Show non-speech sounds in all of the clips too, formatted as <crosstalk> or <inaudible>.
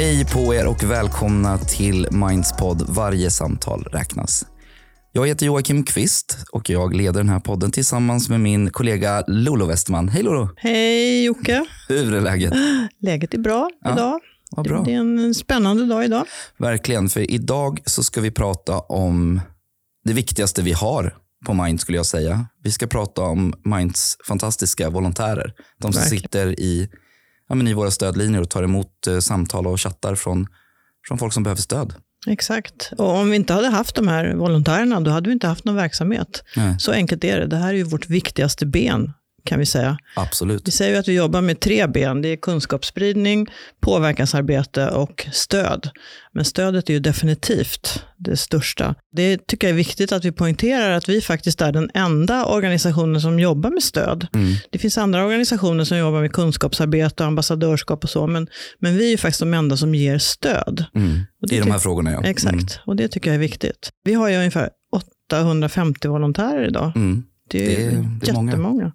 Hej på er och välkomna till Mindspod. Varje samtal räknas. Jag heter Joakim Kvist och jag leder den här podden tillsammans med min kollega Lolo Westman. Hej Lolo! Hej Jocke! Hur är läget? <gasps> Läget är bra Ja, idag. Vad bra. Det är en spännande dag idag. Verkligen, för idag så ska vi prata om det viktigaste vi har på Mind skulle jag säga. Vi ska prata om Minds fantastiska volontärer. De som Verkligen. sitter i, ja, men i våra stödlinjer och tar emot eh, samtal och chattar från, från folk som behöver stöd. Exakt. Och om vi inte hade haft de här volontärerna, då hade vi inte haft någon verksamhet. Nej. Så enkelt är det. Det här är ju vårt viktigaste ben, kan vi säga. Absolut. Vi säger ju att vi jobbar med tre ben. Det är kunskapsspridning, påverkansarbete och stöd. Men stödet är ju definitivt det största. Det tycker jag är viktigt att vi poängterar att vi faktiskt är den enda organisationen som jobbar med stöd. Mm. Det finns andra organisationer som jobbar med kunskapsarbete och ambassadörskap och så, men, men vi är ju faktiskt de enda som ger stöd. Mm. I de här frågorna ja. Exakt, och det tycker jag är viktigt. Vi har ju ungefär 850 volontärer idag. Mm. Mm. Det är, Det är- är många.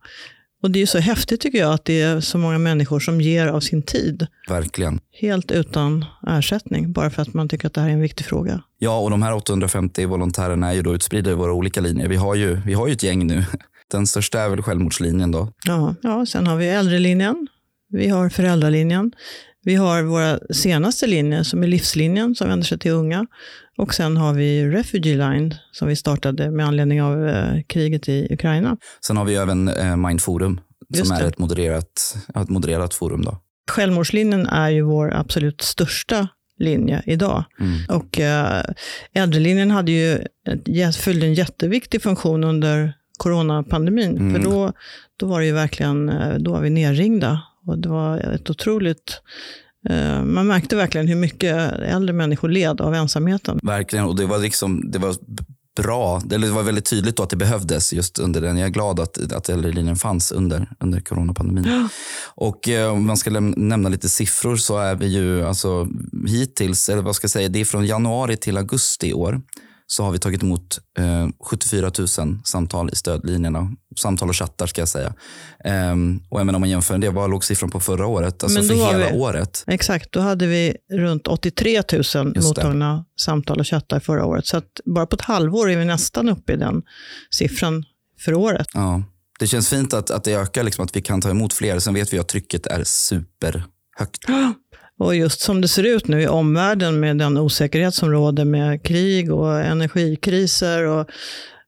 Och det är så häftigt tycker jag att det är så många människor som ger av sin tid. Verkligen. Helt utan ersättning, bara för att man tycker att det här är en viktig fråga. Ja, och de här 850 volontärerna är ju då utspridda i våra olika linjer. Vi har ju, vi har ju ett gäng nu. <laughs> Den största är väl självmordslinjen då. Ja, ja, sen har vi äldrelinjen, vi har föräldralinjen, vi har våra senaste linjer som är livslinjen som vänder sig till unga. Och sen har vi Refugee Line som vi startade med anledning av eh, kriget i Ukraina. Sen har vi även eh, Mindforum som är ett modererat, ett modererat forum. Då. Självmordslinjen är ju vår absolut största linje idag. Mm. Och eh, äldrelinjen hade ju fyllde en jätteviktig funktion under coronapandemin. Mm. För då, då var det ju verkligen, då var vi nerringda. Och det var ett otroligt, eh, man märkte verkligen hur mycket äldre människor led av ensamheten. Verkligen, och det var, liksom, det var bra. Det var väldigt tydligt att det behövdes just under den. Jag är glad att, att äldrelinjen fanns under, under coronapandemin. Och eh, om man ska nämna lite siffror så är vi ju alltså, hittills, eller vad ska jag säga, det är från januari till augusti i år så har vi tagit emot eh, 74 000 samtal i stödlinjerna. Samtal och chattar ska jag säga. Ehm, och jag menar, om man jämför det, vad låg siffran på förra året? Alltså Men för hela vi- året. Exakt, då hade vi runt 83 000 det. mottagna samtal och chattar förra året. Så bara på ett halvår är vi nästan uppe i den siffran för året. Ja. Det känns fint att, att det ökar, liksom, att vi kan ta emot fler. Sen vet vi att trycket är superhögt. <gasps> <gasps> Och just som det ser ut nu i omvärlden med den osäkerhet som råder med krig och energikriser och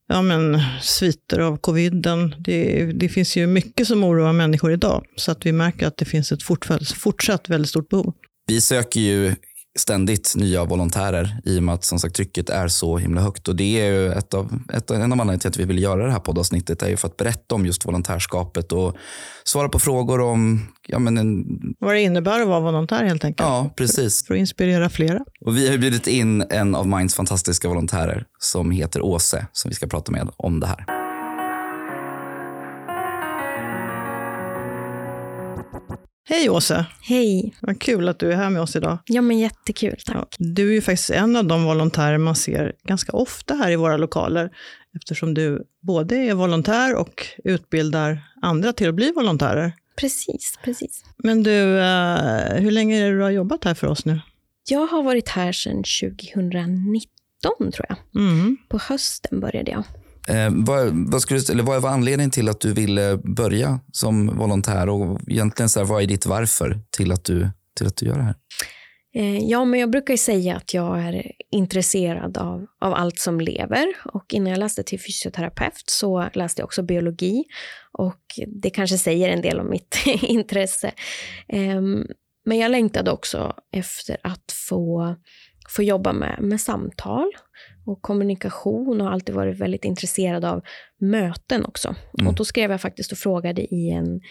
ja, men, sviter av coviden. Det, det finns ju mycket som oroar människor idag. Så att vi märker att det finns ett fortsatt, fortsatt väldigt stort behov. Vi söker ju ständigt nya volontärer i och med att som sagt, trycket är så himla högt. Och det är ju ett av, ett, en av anledningarna till att vi vill göra det här poddavsnittet är ju för att berätta om just volontärskapet och svara på frågor om ja, men en, Vad det innebär att vara volontär helt enkelt. ja, precis. För att inspirera flera. Och vi har bjudit in en av Minds fantastiska volontärer som heter Åse som vi ska prata med om det här. Hej Åse, Hej. vad kul att du är här med oss idag. Ja, men jättekul. Tack. Ja, du är ju faktiskt en av de volontärer man ser ganska ofta här i våra lokaler, eftersom du både är volontär och utbildar andra till att bli volontärer. Precis, precis. Men du, eh, hur länge är det du har jobbat här för oss nu? Jag har varit här sedan 2019, tror jag. Mm. På hösten började jag. Eh, vad, vad, skulle, eller vad var anledningen till att du ville börja som volontär och egentligen så här, vad är ditt varför till att du, till att du gör det här? Eh, ja, men jag brukar ju säga att jag är intresserad av, av allt som lever. Och innan jag läste till fysioterapeut så läste jag också biologi. Och det kanske säger en del om mitt <laughs> intresse. Ehm, men jag längtade också efter att få, få jobba med, med samtal och kommunikation och alltid varit väldigt intresserad av möten också. Mm. Och då skrev jag faktiskt och frågade i en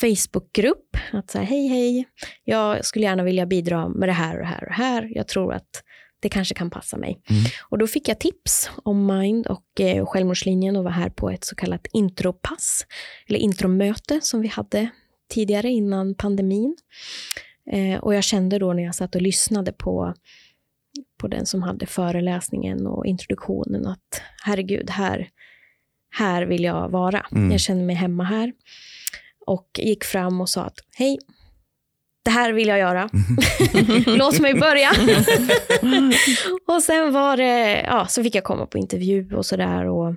Facebookgrupp att så här, hej hej, jag skulle gärna vilja bidra med det här och det här och det här. Jag tror att det kanske kan passa mig. Mm. Och då fick jag tips om Mind och eh, Självmordslinjen och var här på ett så kallat intropass, eller intromöte som vi hade tidigare innan pandemin. Eh, och jag kände då när jag satt och lyssnade på, på den som hade föreläsningen och introduktionen att herregud, här, här vill jag vara. Mm. Jag känner mig hemma här. Och gick fram och sa att hej, det här vill jag göra. <laughs> Låt mig börja. <laughs> och sen var det, ja, så fick jag komma på intervju och sådär. Och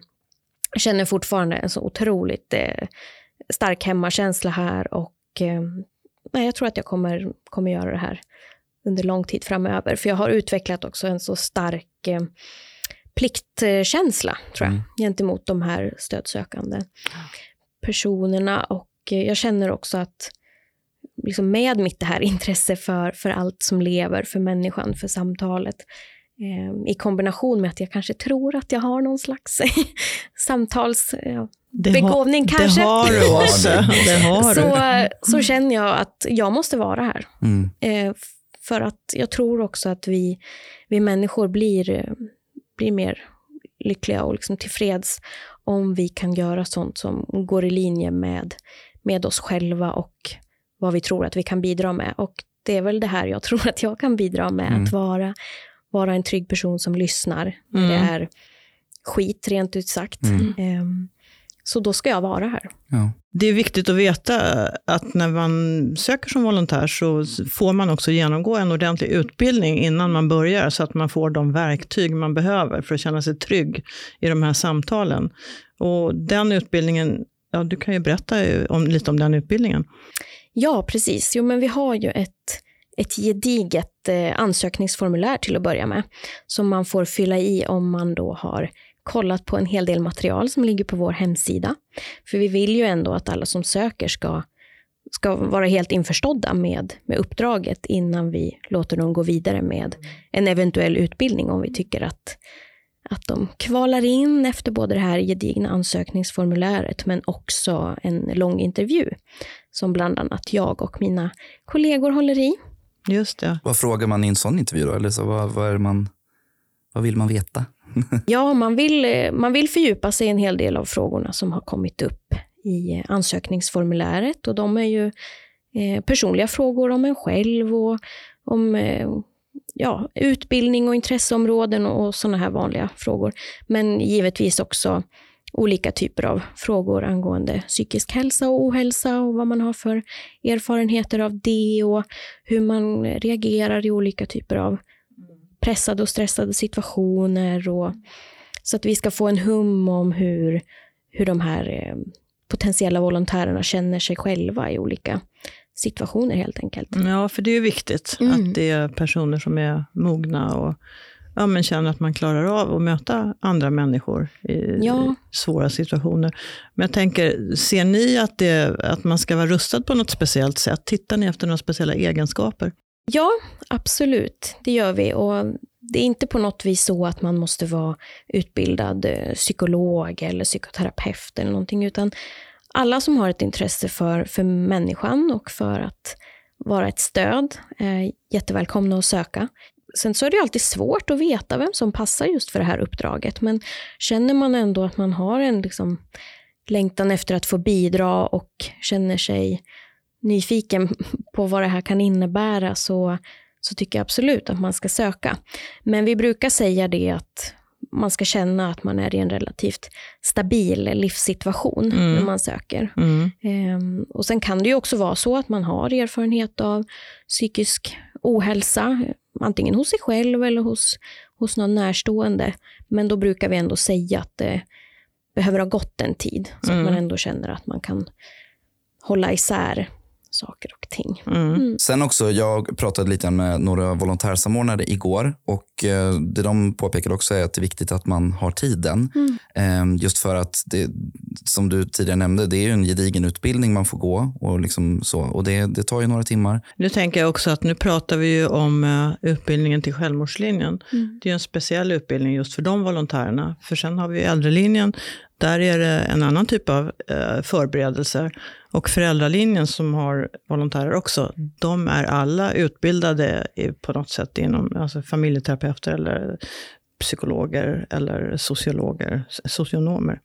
jag känner fortfarande en så otroligt eh, stark hemmakänsla här. Och eh, jag tror att jag kommer, kommer göra det här under lång tid framöver. För jag har utvecklat också en så stark eh, pliktkänsla, tror jag, mm. gentemot de här stödsökande personerna. Och eh, jag känner också att liksom med mitt det här intresse för, för allt som lever, för människan, för samtalet, eh, i kombination med att jag kanske tror att jag har någon slags <laughs> samtalsbegåvning det kanske. Det har du också. <laughs> det har så, så känner jag att jag måste vara här. Mm. För att jag tror också att vi, vi människor blir, blir mer lyckliga och liksom tillfreds om vi kan göra sånt som går i linje med, med oss själva och vad vi tror att vi kan bidra med. Och det är väl det här jag <laughs> tror att jag kan bidra med, mm. att vara, vara en trygg person som lyssnar. Mm. Det är skit, rent ut sagt. Mm. Um, så då ska jag vara här. Ja. Det är viktigt att veta att när man söker som volontär så får man också genomgå en ordentlig utbildning innan man börjar, så att man får de verktyg man behöver för att känna sig trygg i de här samtalen. Och den utbildningen, ja, du kan ju berätta om, lite om den utbildningen. Ja, precis. Jo, men vi har ju ett, ett gediget eh, ansökningsformulär till att börja med, som man får fylla i om man då har kollat på en hel del material som ligger på vår hemsida. För vi vill ju ändå att alla som söker ska, ska vara helt införstådda med, med uppdraget innan vi låter dem gå vidare med en eventuell utbildning om vi tycker att, att de kvalar in efter både det här gedigna ansökningsformuläret men också en lång intervju som bland annat jag och mina kollegor håller i. Just det. Vad frågar man i en sån intervju då? Eller så, vad, vad, är man, vad vill man veta? Ja, man vill, man vill fördjupa sig i en hel del av frågorna som har kommit upp i eh, ansökningsformuläret. Och de är ju eh, personliga frågor om en själv och om eh, ja, utbildning och intresseområden och sådana här vanliga frågor. Men givetvis också olika typer av frågor angående psykisk hälsa och ohälsa och vad man har för erfarenheter av det och hur man reagerar i olika typer av pressade och stressade situationer. Och, så att vi ska få en hum om hur, hur de här eh, potentiella volontärerna känner sig själva i olika situationer helt enkelt. Ja, för det är viktigt mm. att det är personer som är mogna och ja, men känner att man klarar av att möta andra människor i ja. svåra situationer. Men jag tänker, ser ni att, det, att man ska vara rustad på något speciellt sätt? Tittar ni efter några speciella egenskaper? Ja, absolut. Det gör vi. Och det är inte på något vis så att man måste vara utbildad eh, psykolog eller psykoterapeut eller någonting, utan alla som har ett intresse för, för människan och för att vara ett stöd är jättevälkomna att söka. Sen så är det alltid svårt att veta vem som passar just för det här uppdraget, men känner man ändå att man har en liksom längtan efter att få bidra och känner sig nyfiken <laughs> på vad det här kan innebära så, så tycker jag absolut att man ska söka. Men vi brukar säga det att man ska känna att man är i en relativt stabil livssituation mm. när man söker. Mm. Ehm, och Sen kan det ju också vara så att man har erfarenhet av psykisk ohälsa, antingen hos sig själv eller hos, hos någon närstående. Men då brukar vi ändå säga att det behöver ha gått en tid, så mm. att man ändå känner att man kan hålla isär saker och ting. Mm. Mm. Sen också, jag pratade lite med några volontärsamordnare igår och eh, det de påpekade också är att det är viktigt att man har tiden. Mm. Eh, just för att, det, som du tidigare nämnde, det är en gedigen utbildning man får gå och, liksom så, och det, det tar ju några timmar. Nu tänker jag också att nu pratar vi ju om uh, utbildningen till självmordslinjen. Mm. Det är en speciell utbildning just för de volontärerna. För sen har vi äldrelinjen där är det en annan typ av eh, förberedelser. Och föräldralinjen som har volontärer också, de är alla utbildade på något sätt inom alltså familjeterapeuter eller psykologer eller sociologer, socionomer.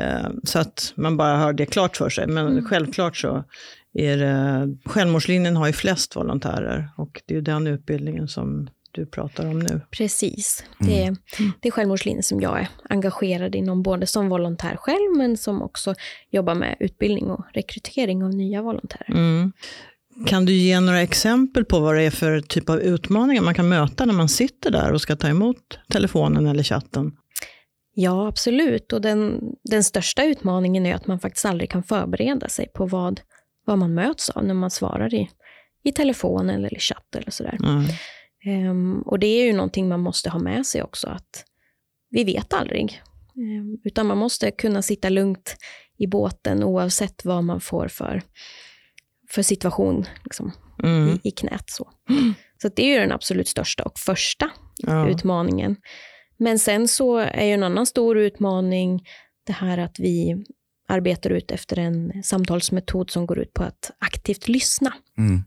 Eh, så att man bara har det klart för sig. Men mm. självklart så är det, självmordslinjen har ju flest volontärer och det är ju den utbildningen som du pratar om nu. Precis. Det är, mm. det är självmordslinjen som jag är engagerad inom, både som volontär själv, men som också jobbar med utbildning och rekrytering av nya volontärer. Mm. Kan du ge några exempel på vad det är för typ av utmaningar man kan möta när man sitter där och ska ta emot telefonen eller chatten? Ja, absolut. Och den, den största utmaningen är att man faktiskt aldrig kan förbereda sig på vad, vad man möts av när man svarar i, i telefon eller i chatt eller sådär. Mm. Um, och det är ju någonting man måste ha med sig också, att vi vet aldrig. Um, utan man måste kunna sitta lugnt i båten oavsett vad man får för, för situation liksom, Mm. i, i knät. Så, så att det är ju den absolut största och första Ja. utmaningen. Men sen så är ju en annan stor utmaning det här att vi arbetar ut efter en samtalsmetod som går ut på att aktivt lyssna Mm.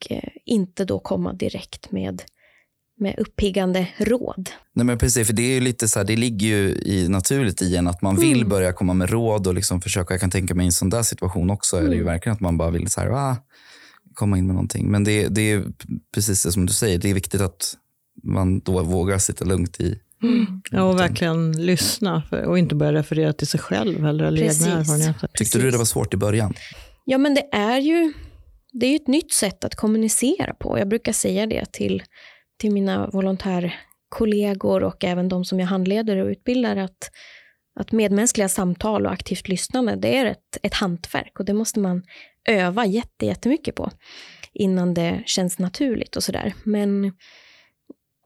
Och eh, inte då komma direkt med, med uppiggande råd. Nej men precis, för det är ju lite så här, det ligger ju i, naturligt i en att man vill Mm. börja komma med råd och liksom försöka, jag kan tänka mig i en sån där situation också, är det ju Mm. verkligen att man bara vill så här, ah, komma in med någonting. Men det, det är precis det som du säger, det är viktigt att man då vågar sitta lugnt i. Ja, och verkligen lyssna för, och inte börja referera till sig själv eller, eller Precis. egna erfarenheter. Tyckte du det var svårt i början? Ja, men det är ju det är ju ett nytt sätt att kommunicera på. Jag brukar säga det till, till mina volontärkollegor och även de som jag handleder och utbildar, att, att medmänskliga samtal och aktivt lyssnande, det är ett, ett hantverk och det måste man öva jätte, jättemycket på innan det känns naturligt och sådär. Men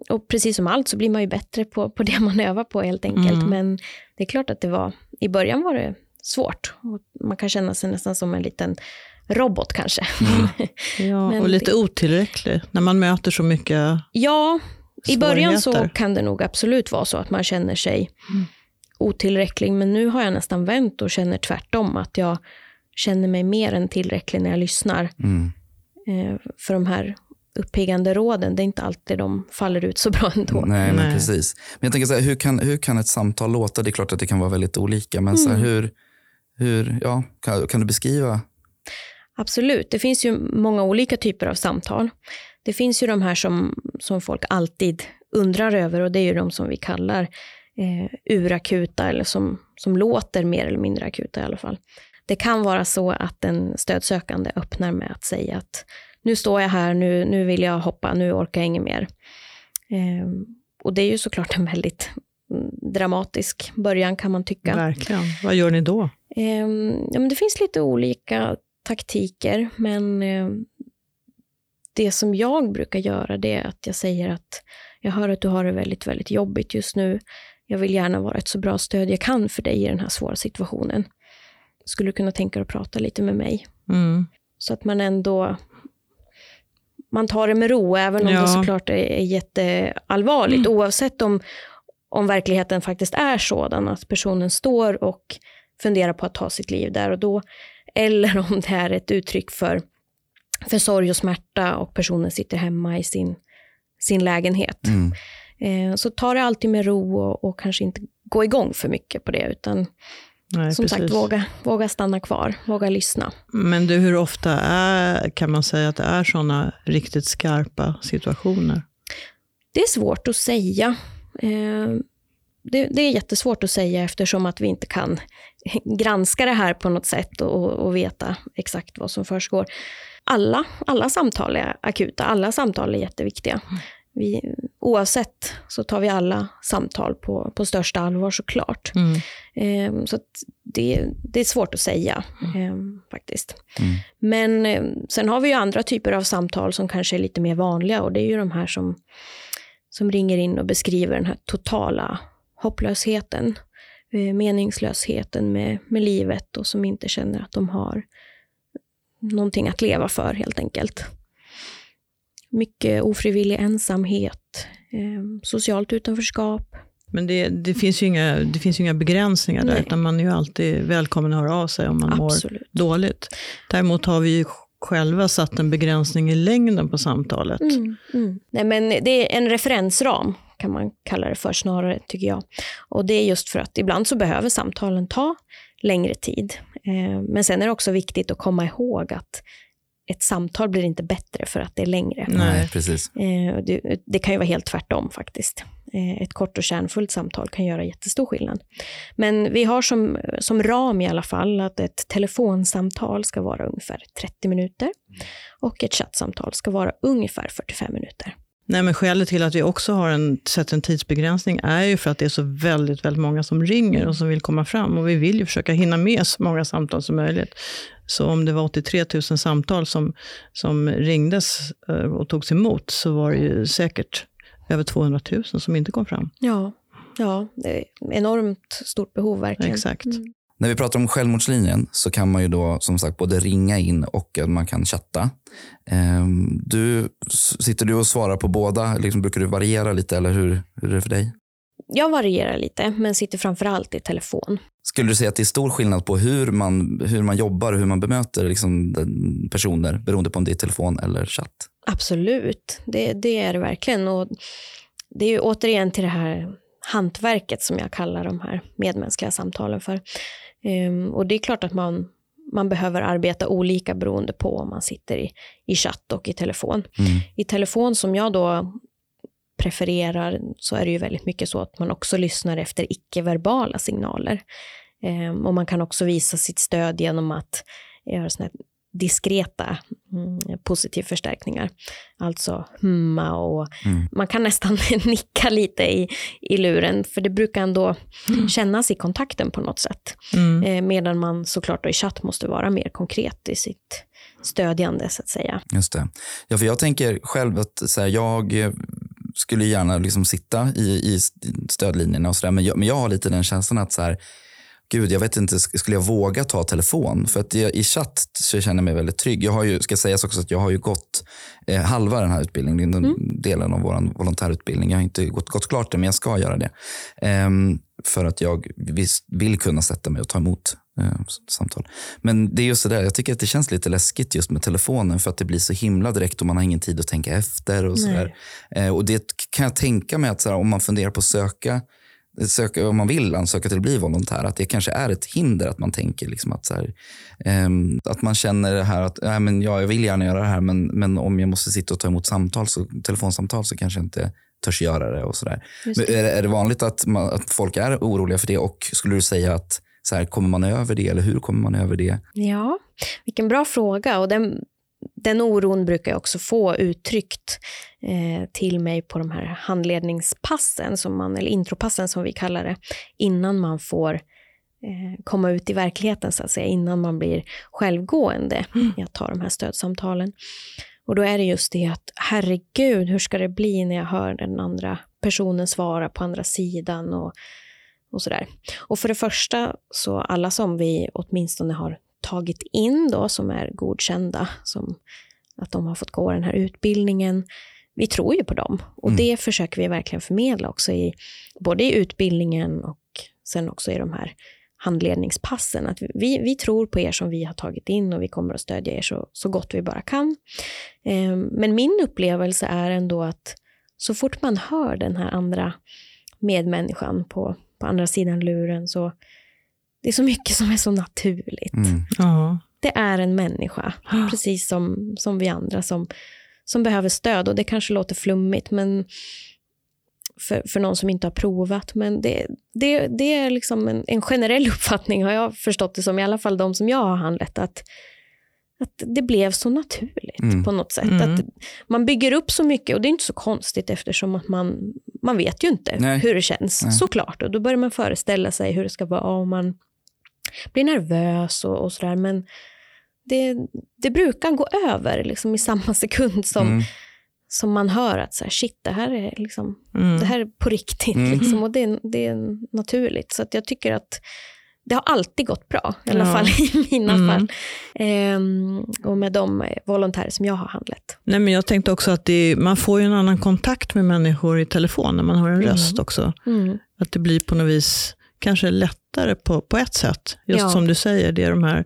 och precis som allt så blir man ju bättre på, på det man övar på helt enkelt. Mm. Men det är klart att det var, i början var det svårt. Och man kan känna sig nästan som en liten robot kanske. <laughs> Ja, Men och lite otillräcklig när man möter så mycket ja, i början så kan det nog absolut vara så att man känner sig Mm. otillräcklig. Men nu har jag nästan vänt och känner tvärtom. Att jag känner mig mer än tillräcklig när jag lyssnar. Mm. Eh, för de här uppiggande råden, det är inte alltid de faller ut så bra ändå. Nej, men Nej. precis. Men jag tänker så här, hur kan, hur kan ett samtal låta? Det är klart att det kan vara väldigt olika, men så här, Mm. hur, hur, ja, kan, kan du beskriva? Absolut, det finns ju många olika typer av samtal. Det finns ju de här som, som folk alltid undrar över och det är ju de som vi kallar eh, urakuta eller som, som låter mer eller mindre akuta i alla fall. Det kan vara så att en stödsökande öppnar med att säga att nu står jag här, nu, nu vill jag hoppa, nu orkar jag inget mer. Eh, och det är ju såklart en väldigt dramatisk början kan man tycka. Verkligen. Vad gör ni då? Ehm, ja, men det finns lite olika taktiker, men eh, det som jag brukar göra det är att jag säger att jag hör att du har det väldigt, väldigt jobbigt just nu. Jag vill gärna vara ett så bra stöd jag kan för dig i den här svåra situationen. Skulle du kunna tänka dig att prata lite med mig? Mm. Så att man ändå man tar det med ro, även om Ja. det såklart är, jätteallvarligt. Oavsett om, om verkligheten faktiskt är sådan att personen står och funderar på att ta sitt liv där och då. Eller om det är ett uttryck för, för sorg och smärta och personen sitter hemma i sin, sin lägenhet. Mm. Eh, så ta det alltid med ro och, och kanske inte gå igång för mycket på det, utan Nej, som precis. sagt våga, våga stanna kvar, våga lyssna. Men du, hur ofta är, kan man säga att det är sådana riktigt skarpa situationer? Det är svårt att säga. Eh, det, det är jättesvårt att säga eftersom att vi inte kan <laughs> granska det här på något sätt och, och veta exakt vad som försiggår. Alla, alla samtal är akuta, alla samtal är jätteviktiga. Vi, oavsett så tar vi alla samtal på, på största allvar såklart. Mm. Eh, så att det, det är svårt att säga eh, faktiskt. Mm. Men eh, sen har vi ju andra typer av samtal som kanske är lite mer vanliga och det är ju de här som, som ringer in och beskriver den här totala hopplösheten, eh, meningslösheten med, med livet och som inte känner att de har någonting att leva för helt enkelt. Mycket ofrivillig ensamhet, eh, socialt utanförskap. Men det, det, finns ju inga, det finns inga begränsningar där, Nej. utan man är ju alltid välkommen att höra av sig om man mår Absolut. dåligt. Däremot har vi ju själva satt en begränsning i längden på samtalet. Mm, mm. Nej, men det är en referensram kan man kalla det för snarare, tycker jag. Och det är just för att ibland så behöver samtalen ta längre tid. Eh, men sen är det också viktigt att komma ihåg att ett samtal blir inte bättre för att det är längre. Nej, precis. Eh, det, det kan ju vara helt tvärtom faktiskt. Eh, ett kort och kärnfullt samtal kan göra jättestor skillnad. Men vi har som, som ram i alla fall att ett telefonsamtal ska vara ungefär 30 minuter och ett chattsamtal ska vara ungefär 45 minuter. Nej, men skälet till att vi också har en, sett en tidsbegränsning är ju för att det är så väldigt, väldigt många som ringer och som vill komma fram. Och vi vill ju försöka hinna med så många samtal som möjligt. Så om det var 83 000 samtal som, som ringdes eh, och togs emot så var det ju säkert över 200 000 som inte kom fram. Ja, ja det är enormt stort behov verkligen. Exakt. Mm. När vi pratar om självmordslinjen så kan man ju då som sagt både ringa in och man kan chatta. Ehm, du, sitter du och svarar på båda? Liksom, brukar du variera lite eller hur, hur är det för dig? Jag varierar lite, men sitter framför allt i telefon. Skulle du säga att det är stor skillnad på hur man, hur man jobbar och hur man bemöter liksom, personer beroende på om det är telefon eller chatt? Absolut, det, det är det verkligen. Och det är återigen till det här hantverket som jag kallar de här medmänskliga samtalen för. Um, och det är klart att man, man behöver arbeta olika beroende på om man sitter i, i chatt och i telefon. Mm. I telefon som jag då prefererar så är det ju väldigt mycket så att man också lyssnar efter icke-verbala signaler. Um, och man kan också visa sitt stöd genom att göra såna diskreta mm, positivförstärkningar. Alltså humma och mm. man kan nästan <laughs> nicka lite i, i luren för det brukar ändå mm. kännas i kontakten på något sätt. Mm. Eh, medan man såklart i chatt måste vara mer konkret i sitt stödjande så att säga. Just det. Ja, för jag tänker själv att så här, jag skulle gärna liksom sitta i, i stödlinjerna och sådär men, jag, men jag har lite den känslan att så här, gud, jag vet inte, skulle jag våga ta telefon? För att jag, i chatt så känner jag mig väldigt trygg. Jag har ju, ska sägas också att jag har ju gått eh, halva den här utbildningen, den mm. delen av vår volontärutbildning. Jag har inte gått, gått klart det, men jag ska göra det. Eh, för att jag vill kunna sätta mig och ta emot eh, samtal. Men det är just det där, jag tycker att det känns lite läskigt just med telefonen för att det blir så himla direkt och man har ingen tid att tänka efter. och, så eh, och Det kan jag tänka mig att här, om man funderar på att söka söka, om man vill ansöka till att bli volontär, att det kanske är ett hinder att man tänker liksom att, så här, um, att man känner det här att äh, men ja, jag vill gärna göra det här men, men om jag måste sitta och ta emot samtal, så, telefonsamtal så kanske jag inte törs göra det. och så där. Det. Är, är det vanligt att, man, att folk är oroliga för det och skulle du säga att så här, kommer man över det eller hur kommer man över det? Ja, vilken bra fråga. Och den, den oron brukar jag också få uttryckt eh, till mig på de här handledningspassen, som man, eller intropassen som vi kallar det, innan man får eh, komma ut i verkligheten, så att säga, innan man blir självgående mm. i att ta de här stödsamtalen. Och då är det just det att herregud, hur ska det bli när jag hör den andra personen svara på andra sidan och, och sådär. Och för det första, så alla som vi åtminstone har tagit in då, som är godkända, som att de har fått gå den här utbildningen. Vi tror ju på dem och mm. det försöker vi verkligen förmedla också i både i utbildningen och sen också i de här handledningspassen. Att vi, vi tror på er som vi har tagit in och vi kommer att stödja er så, så gott vi bara kan. Eh, men min upplevelse är ändå att så fort man hör den här andra medmänniskan på, på andra sidan luren så det är så mycket som är så naturligt. Mm. Ja. Det är en människa, <gasps> precis som, som vi andra, som, som behöver stöd. Och det kanske låter flummigt men för, för någon som inte har provat. Men det, det, det är liksom en, en generell <laughs> uppfattning, har jag förstått det som, i alla fall de som jag har handlat, att, att det blev så naturligt mm. på något sätt. Mm. Att man bygger upp så mycket, och det är inte så konstigt eftersom att man, man vet ju inte Nej. hur det känns, Nej. såklart. Och då börjar man föreställa sig hur det ska vara om man blir nervös och, och sådär. Men det, det brukar gå över liksom, i samma <laughs> sekund som, mm. som man hör att så här, shit, det här är, liksom, mm. det här är på riktigt. Mm. Liksom, och det, det är naturligt. Så att jag tycker att det har alltid gått bra, i alla ja. fall i mina mm. fall. Ehm, och med de volontärer som jag har handlat. Nej, men jag tänkte också att det, man får en annan kontakt med människor i telefon när man har en mm. röst också. Mm. Att det blir på något vis kanske lättare på, på ett sätt. Just ja. som du säger, det är de här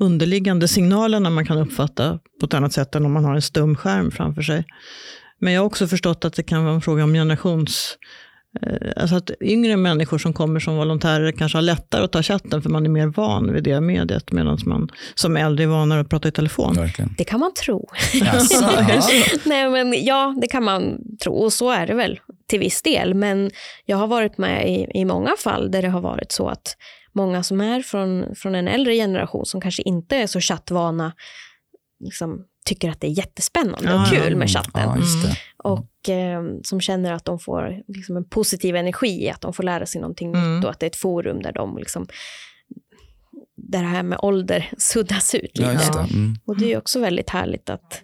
underliggande signalerna man kan uppfatta på ett annat sätt än om man har en stum skärm framför sig. Men jag har också förstått att det kan vara en fråga om generations alltså att yngre människor som kommer som volontärer kanske har lättare att ta chatten för man är mer van vid det mediet medan man som äldre är vanare att prata i telefon. Verkligen. Det kan man tro. <laughs> Nej, men ja, det kan man tro. Och så är det väl till viss del. Men jag har varit med i, i många fall där det har varit så att många som är från, från en äldre generation som kanske inte är så chattvana liksom, tycker att det är jättespännande och Ja, kul Mm, med chatten. Just det. Och eh, som känner att de får liksom, en positiv energi, att de får lära sig någonting Mm. nytt och att det är ett forum där de liksom, där det här med ålder <laughs> suddas ut lite. Det. Mm. Och det är också väldigt härligt att,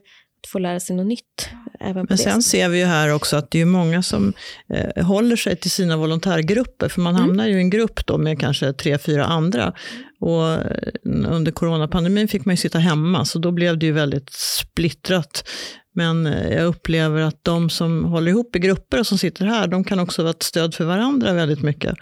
få lära sig något nytt. Även Men sen sättet. ser vi ju här också att det är många som eh, håller sig till sina volontärgrupper, för man Mm. hamnar ju i en grupp då med kanske tre, fyra andra. Och eh, under coronapandemin fick man ju sitta hemma, så då blev det ju väldigt splittrat. Men eh, jag upplever att de som håller ihop i grupper och som sitter här, de kan också vara ett stöd för varandra väldigt mycket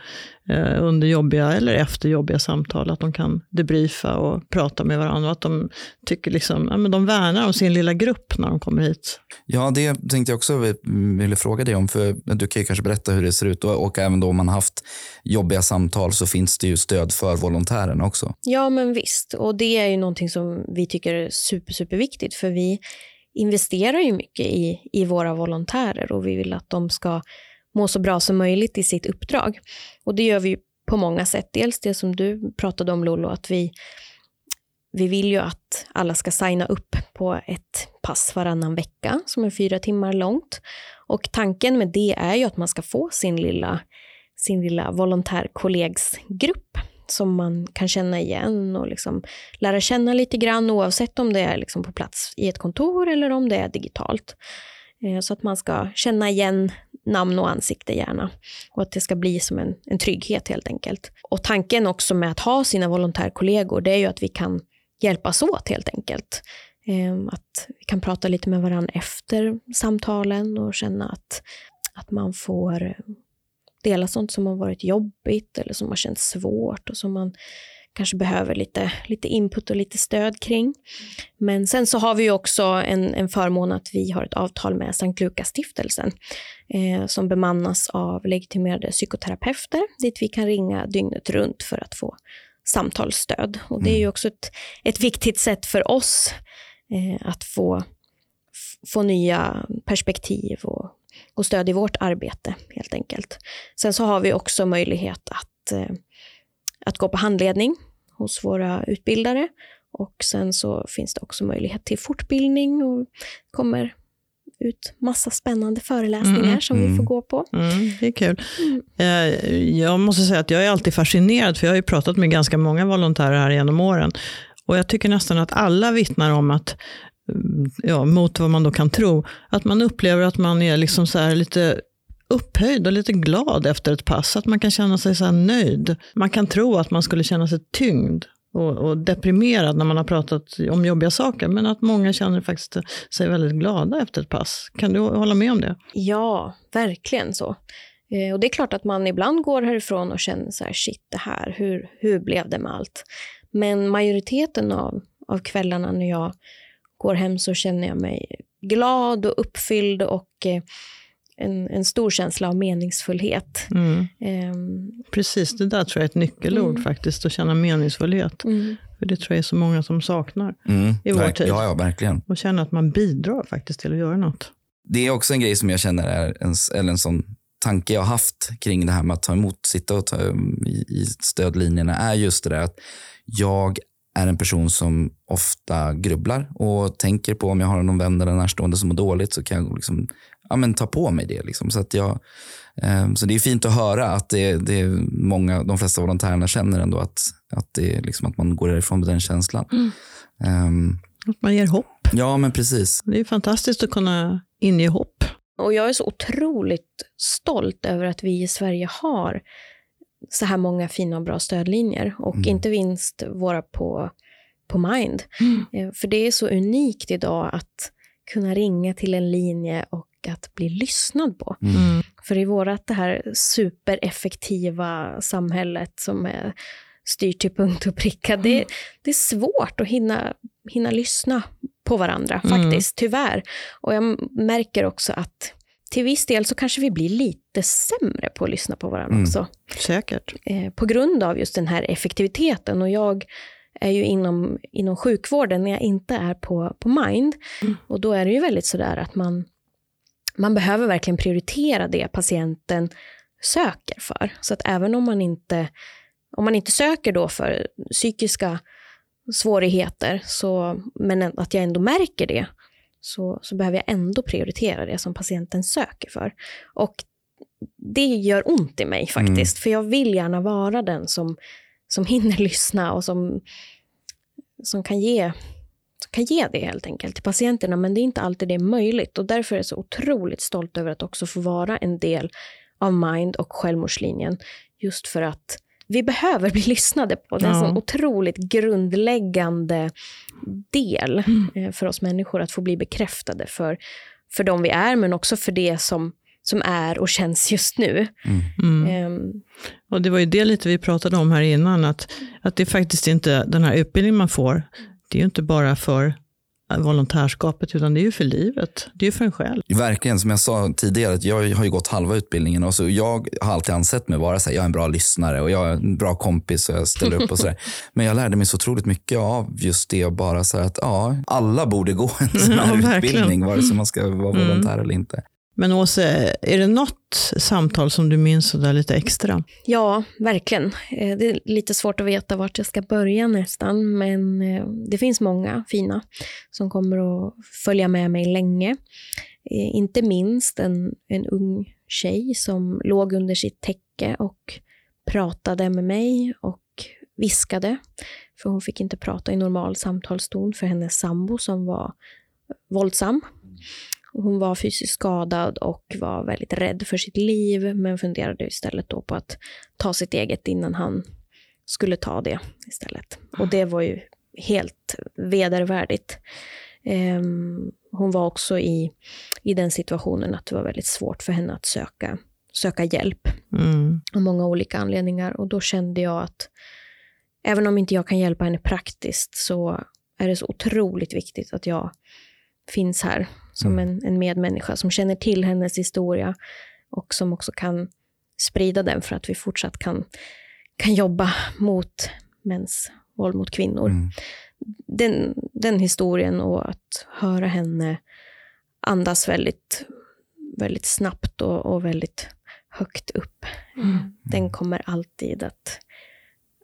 under jobbiga eller efter jobbiga samtal. Att de kan debriefa och prata med varandra. Att de tycker liksom, ja, men de värnar om sin lilla grupp när de kommer hit. Ja, det tänkte jag också vi- ville fråga dig om. För Du kan ju kanske berätta hur det ser ut. Och, och även då om man har haft jobbiga samtal så finns det ju stöd för volontärerna också. Ja, men visst. Och det är ju någonting som vi tycker är super, superviktigt, för vi investerar ju mycket i, i våra volontärer och vi vill att de ska må så bra som möjligt i sitt uppdrag. Och det gör vi på många sätt. Dels det som du pratade om Lollo. att vi, vi vill ju att alla ska signa upp på ett pass varannan vecka som är fyra timmar långt. Och tanken med det är ju att man ska få sin lilla, sin lilla volontärkollegsgrupp som man kan känna igen och liksom lära känna lite grann oavsett om det är liksom på plats i ett kontor eller om det är digitalt. Eh, så att man ska känna igen namn och ansikte gärna och att det ska bli som en, en trygghet helt enkelt. Och tanken också med att ha sina volontärkollegor det är ju att vi kan hjälpas åt helt enkelt. Ehm, att vi kan prata lite med varandra efter samtalen och känna att, att man får dela sånt som har varit jobbigt eller som har känts svårt och som man kanske behöver lite, lite input och lite stöd kring. Men sen så har vi också en, en förmån att vi har ett avtal med Sankt Lukas-stiftelsen eh, som bemannas av legitimerade psykoterapeuter dit vi kan ringa dygnet runt för att få samtalsstöd. Och det är ju också ett, ett viktigt sätt för oss eh, att få, få nya perspektiv och, och stöd i vårt arbete helt enkelt. Sen så har vi också möjlighet att, eh, att gå på handledning hos våra utbildare och sen så finns det också möjlighet till fortbildning och kommer ut massa spännande föreläsningar Mm, som vi mm. får gå på. Mm, det är kul. Eh, Jag måste säga att jag är alltid fascinerad, för jag har ju pratat med ganska många volontärer här genom åren. Och jag tycker nästan att alla vittnar om att, mm, ja, mot vad man då kan tro, att man upplever att man är liksom så här lite upphöjd och lite glad efter ett pass. Att man kan känna sig så här nöjd. Man kan tro att man skulle känna sig tyngd och, och deprimerad när man har pratat om jobbiga saker. Men att många känner faktiskt sig väldigt glada efter ett pass. Kan du hålla med om det? Ja, verkligen så. Eh, och det är klart att man ibland går härifrån och känner så här, shit, det här, hur, hur blev det med allt? Men majoriteten av, av kvällarna när jag går hem så känner jag mig glad och uppfylld och eh, en, en stor känsla av meningsfullhet. Mm. Ehm, Precis, det där tror jag är ett nyckelord Mm. faktiskt, att känna meningsfullhet. mm. För det tror jag är så många som saknar. Mm. I vår Verk- tid. Ja, ja, verkligen. Och känna att man bidrar faktiskt till att göra något. Det är också en grej som jag känner är en, eller en sån tanke jag har haft kring det här med att ta emot, sitta och ta, um, i, i stödlinjerna är just det där att jag är en person som ofta grubblar och tänker på om jag har någon vän eller närstående som mår dåligt så kan jag liksom, ja, men ta på mig det. Liksom. Så, att jag, eh, så det är fint att höra att det, det är många, de flesta volontärerna känner ändå att, att, det är liksom att man går därifrån med den känslan. Ehm, Att man ger hopp. ja, men precis. Det är fantastiskt att kunna inge hopp. Och jag är så otroligt stolt över att vi i Sverige har så här många fina och bra stödlinjer. Och Mm. inte minst våra på, på Mind. Mm. Eh, För det är så unikt idag att kunna ringa till en linje och att bli lyssnad på. Mm. För i vårat det här supereffektiva samhället som är styrt till punkt och pricka, det, det är svårt att hinna, hinna lyssna på varandra Mm. faktiskt, tyvärr. Och jag märker också att till viss del så kanske vi blir lite sämre på att lyssna på varandra Mm. också. Säkert. Eh, på grund av just den här effektiviteten. Och jag är ju inom, inom sjukvården när jag inte är på, på Mind. Mm. Och då är det ju väldigt sådär att man, man behöver verkligen prioritera det patienten söker för. Så att även om man inte, om man inte söker då för psykiska svårigheter, så, men att jag ändå märker det, så, så behöver jag ändå prioritera det som patienten söker för. Och det gör ont i mig faktiskt, för jag vill gärna vara den som, som hinner <laughs> lyssna och som, som kan ge som kan ge det helt enkelt till patienterna, men det är inte alltid det är möjligt. Och därför är jag så otroligt stolt över att också få vara en del av Mind och Självmordslinjen. Just för att vi behöver bli <laughs> lyssnade på. Det är en Ja. sån otroligt grundläggande del eh, för oss människor att få bli bekräftade för, för de vi är, men också för det som, som är och känns just nu. Mm. Ehm, Och det var ju det lite vi pratade om här innan, att, att det är faktiskt inte den här utbildningen man får, det är ju inte bara för volontärskapet, utan det är ju för livet. Det är ju för en själv. Verkligen, som jag sa tidigare, att jag har ju gått halva utbildningen och så jag har alltid ansett mig vara så här, jag är en bra lyssnare och jag är en bra kompis och jag ställer upp och sådär. <laughs> Men jag lärde mig så otroligt mycket av just det och bara så här att ja, alla borde gå en <laughs> sån här Ja, utbildning, vare sig man ska vara Mm. volontär eller inte. Men Åse, är det något samtal som du minns sådär lite extra? Ja, verkligen. Eh, det är lite svårt att veta vart jag ska börja nästan, men eh, det finns många fina som kommer att följa med mig länge. Eh, inte minst en, en ung tjej som låg under sitt täcke och pratade med mig och viskade. För hon fick inte prata i normal samtalston för hennes sambo som var våldsam. Hon var fysiskt skadad och var väldigt rädd för sitt liv, men funderade istället då på att ta sitt eget innan han skulle ta det istället. Och det var ju helt vedervärdigt. Ehm, hon var också i, i den situationen att det var väldigt svårt för henne att söka, söka hjälp Mm. av många olika anledningar. Och då kände jag att även om inte jag kan hjälpa henne praktiskt så är det så otroligt viktigt att jag finns här som en, en medmänniska som känner till hennes historia och som också kan sprida den för att vi fortsatt kan, kan jobba mot mäns våld mot kvinnor. Mm. Den, den historien och att höra henne andas väldigt, väldigt snabbt och, och väldigt högt upp. Den kommer alltid att,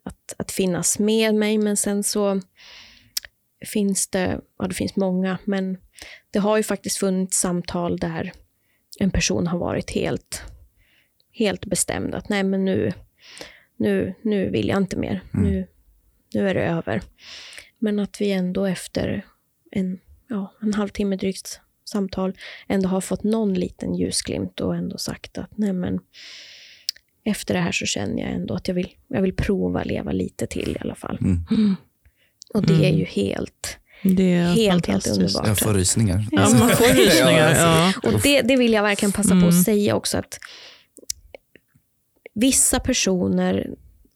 att, att finnas med mig, men sen så finns det, ja det finns många, men det har ju faktiskt funnits samtal där en person har varit helt, helt bestämd att nej men nu, nu, nu vill jag inte mer, nu, nu är det över. Men att vi ändå efter en, ja, en halvtimme drygt samtal ändå har fått någon liten ljusglimt och ändå sagt att nej men efter det här så känner jag ändå att jag vill, jag vill prova leva lite till i alla fall. Mm. Och det är ju helt, Det är helt, helt underbart. Jag får rysningar. Ja, man får <laughs> rysningar. Ja. Och det, det vill jag verkligen passa på Mm. att säga också att vissa personer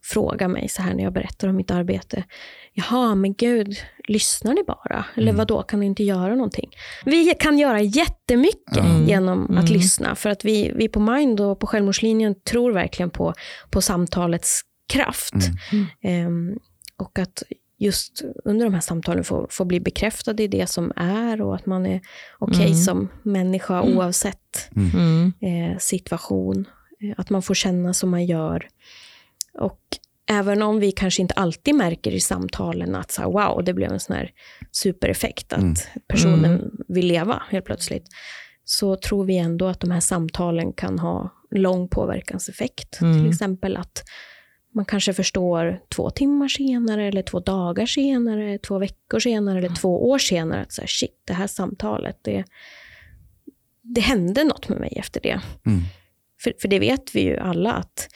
frågar mig så här när jag berättar om mitt arbete. Jaha, men gud, lyssnar ni bara? Eller Mm. vad då kan ni inte göra någonting? Vi kan göra jättemycket Mm. genom att lyssna. För att vi, vi på Mind och på Självmordslinjen tror verkligen på, på samtalets kraft. Mm. Ehm, och att just under de här samtalen få, få bli bekräftad i det som är och att man är okej Mm. som människa oavsett Mm. eh, situation. Eh, att man får känna som man gör. Och även om vi kanske inte alltid märker i samtalen att så här, wow, det blev en sån här supereffekt att Mm. personen vill leva helt plötsligt. Så tror vi ändå att de här samtalen kan ha lång påverkanseffekt. Mm. Till exempel att man kanske förstår två timmar senare, eller två dagar senare, två veckor senare, eller två år senare att så här, shit, det här samtalet, det, det hände något med mig efter det. Mm. För, för det vet vi ju alla att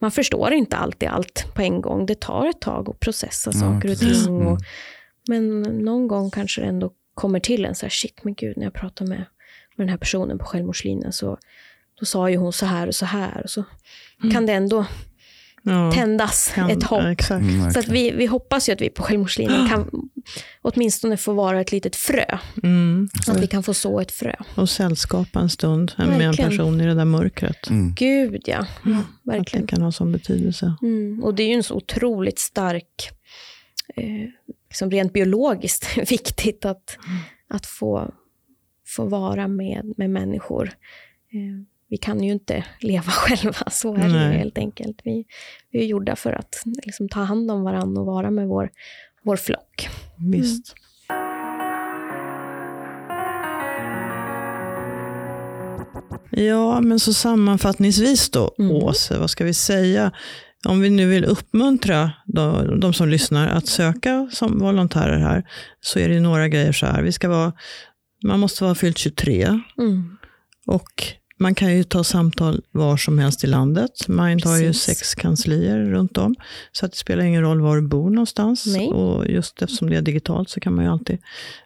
man förstår inte alltid allt på en gång. Det tar ett tag att processa Ja, saker och ting. Mm. Och, men någon gång kanske det ändå kommer till en så här, shit men gud, när jag pratar med, med den här personen på självmordslinjen så då sa ju hon så här och så här. Och så kan det ändå Ja. tändas Kan- ett hopp. Exakt. Mm, Så att verkligen. vi, vi hoppas ju att vi på självmordslinjen kan åtminstone få vara ett litet frö. Mm. Att vi kan få så ett frö. Och sällskapa en stund med en Verkligen. person i det där mörkret. Mm. Gud ja, Att det verkligen. kan ha sån betydelse. Mm. Och det är ju en så otroligt stark, eh, liksom rent biologiskt <laughs> viktigt att, att få, få vara med, med människor. Eh, vi kan ju inte leva <laughs> själva, så är det ju helt enkelt. Vi, vi är gjorda för att liksom, ta hand om varandra och vara med vår, vår flock. Visst. Ja, men så sammanfattningsvis då, Mm. Åse, vad ska vi säga? Om vi nu vill uppmuntra de, de som lyssnar att söka som volontärer här, så är det några grejer så här. Vi ska vara, man måste vara fyllt 23 Mm. och man kan ju ta samtal var som helst i landet. Mind har ju sex kanslier runt om, så att det spelar ingen roll var du bor någonstans. Nej. Och just eftersom det är digitalt så kan man ju alltid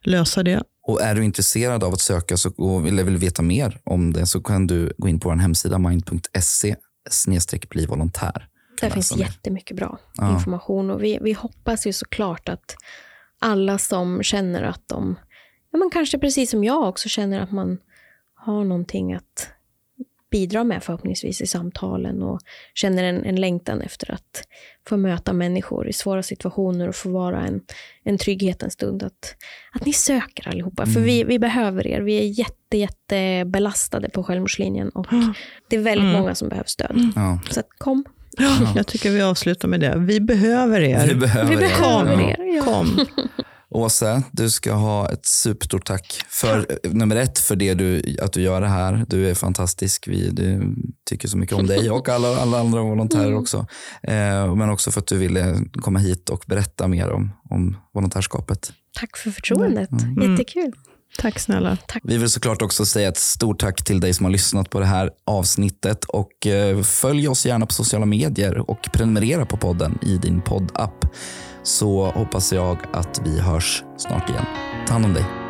lösa det. Och är du intresserad av att söka så, och eller vill veta mer om det så kan du gå in på vår hemsida mind.se bli volontär. Där finns jättemycket bra Ja. information och vi, vi hoppas ju såklart att alla som känner att de, ja men kanske precis som jag också känner att man har någonting att bidra med förhoppningsvis i samtalen och känner en, en längtan efter att få möta människor i svåra situationer och få vara en, en trygghet en stund. Att, att ni söker allihopa, för vi, vi behöver er. Vi är jätte, jätte belastade på självmordslinjen och det är väldigt Mm. många som behöver stöd. Ja. Så att kom. Ja. Jag tycker vi avslutar med det. Vi behöver er. Vi behöver Vi er. behöver er. Ja. Kom. Åsa, du ska ha ett superstort tack. För, nummer ett, för det du, att du gör det här. Du är fantastisk. Vi du tycker så mycket om dig och alla, alla andra volontärer Mm. också. Eh, men också för att du ville komma hit och berätta mer om, om volontärskapet. Tack för förtroendet. Mm. Jättekul. Tack snälla. Vi vill såklart också säga ett stort tack till dig som har lyssnat på det här avsnittet. Och eh, Följ oss gärna på sociala medier och prenumerera på podden i din poddapp. Så hoppas jag att vi hörs snart igen. Ta hand om dig.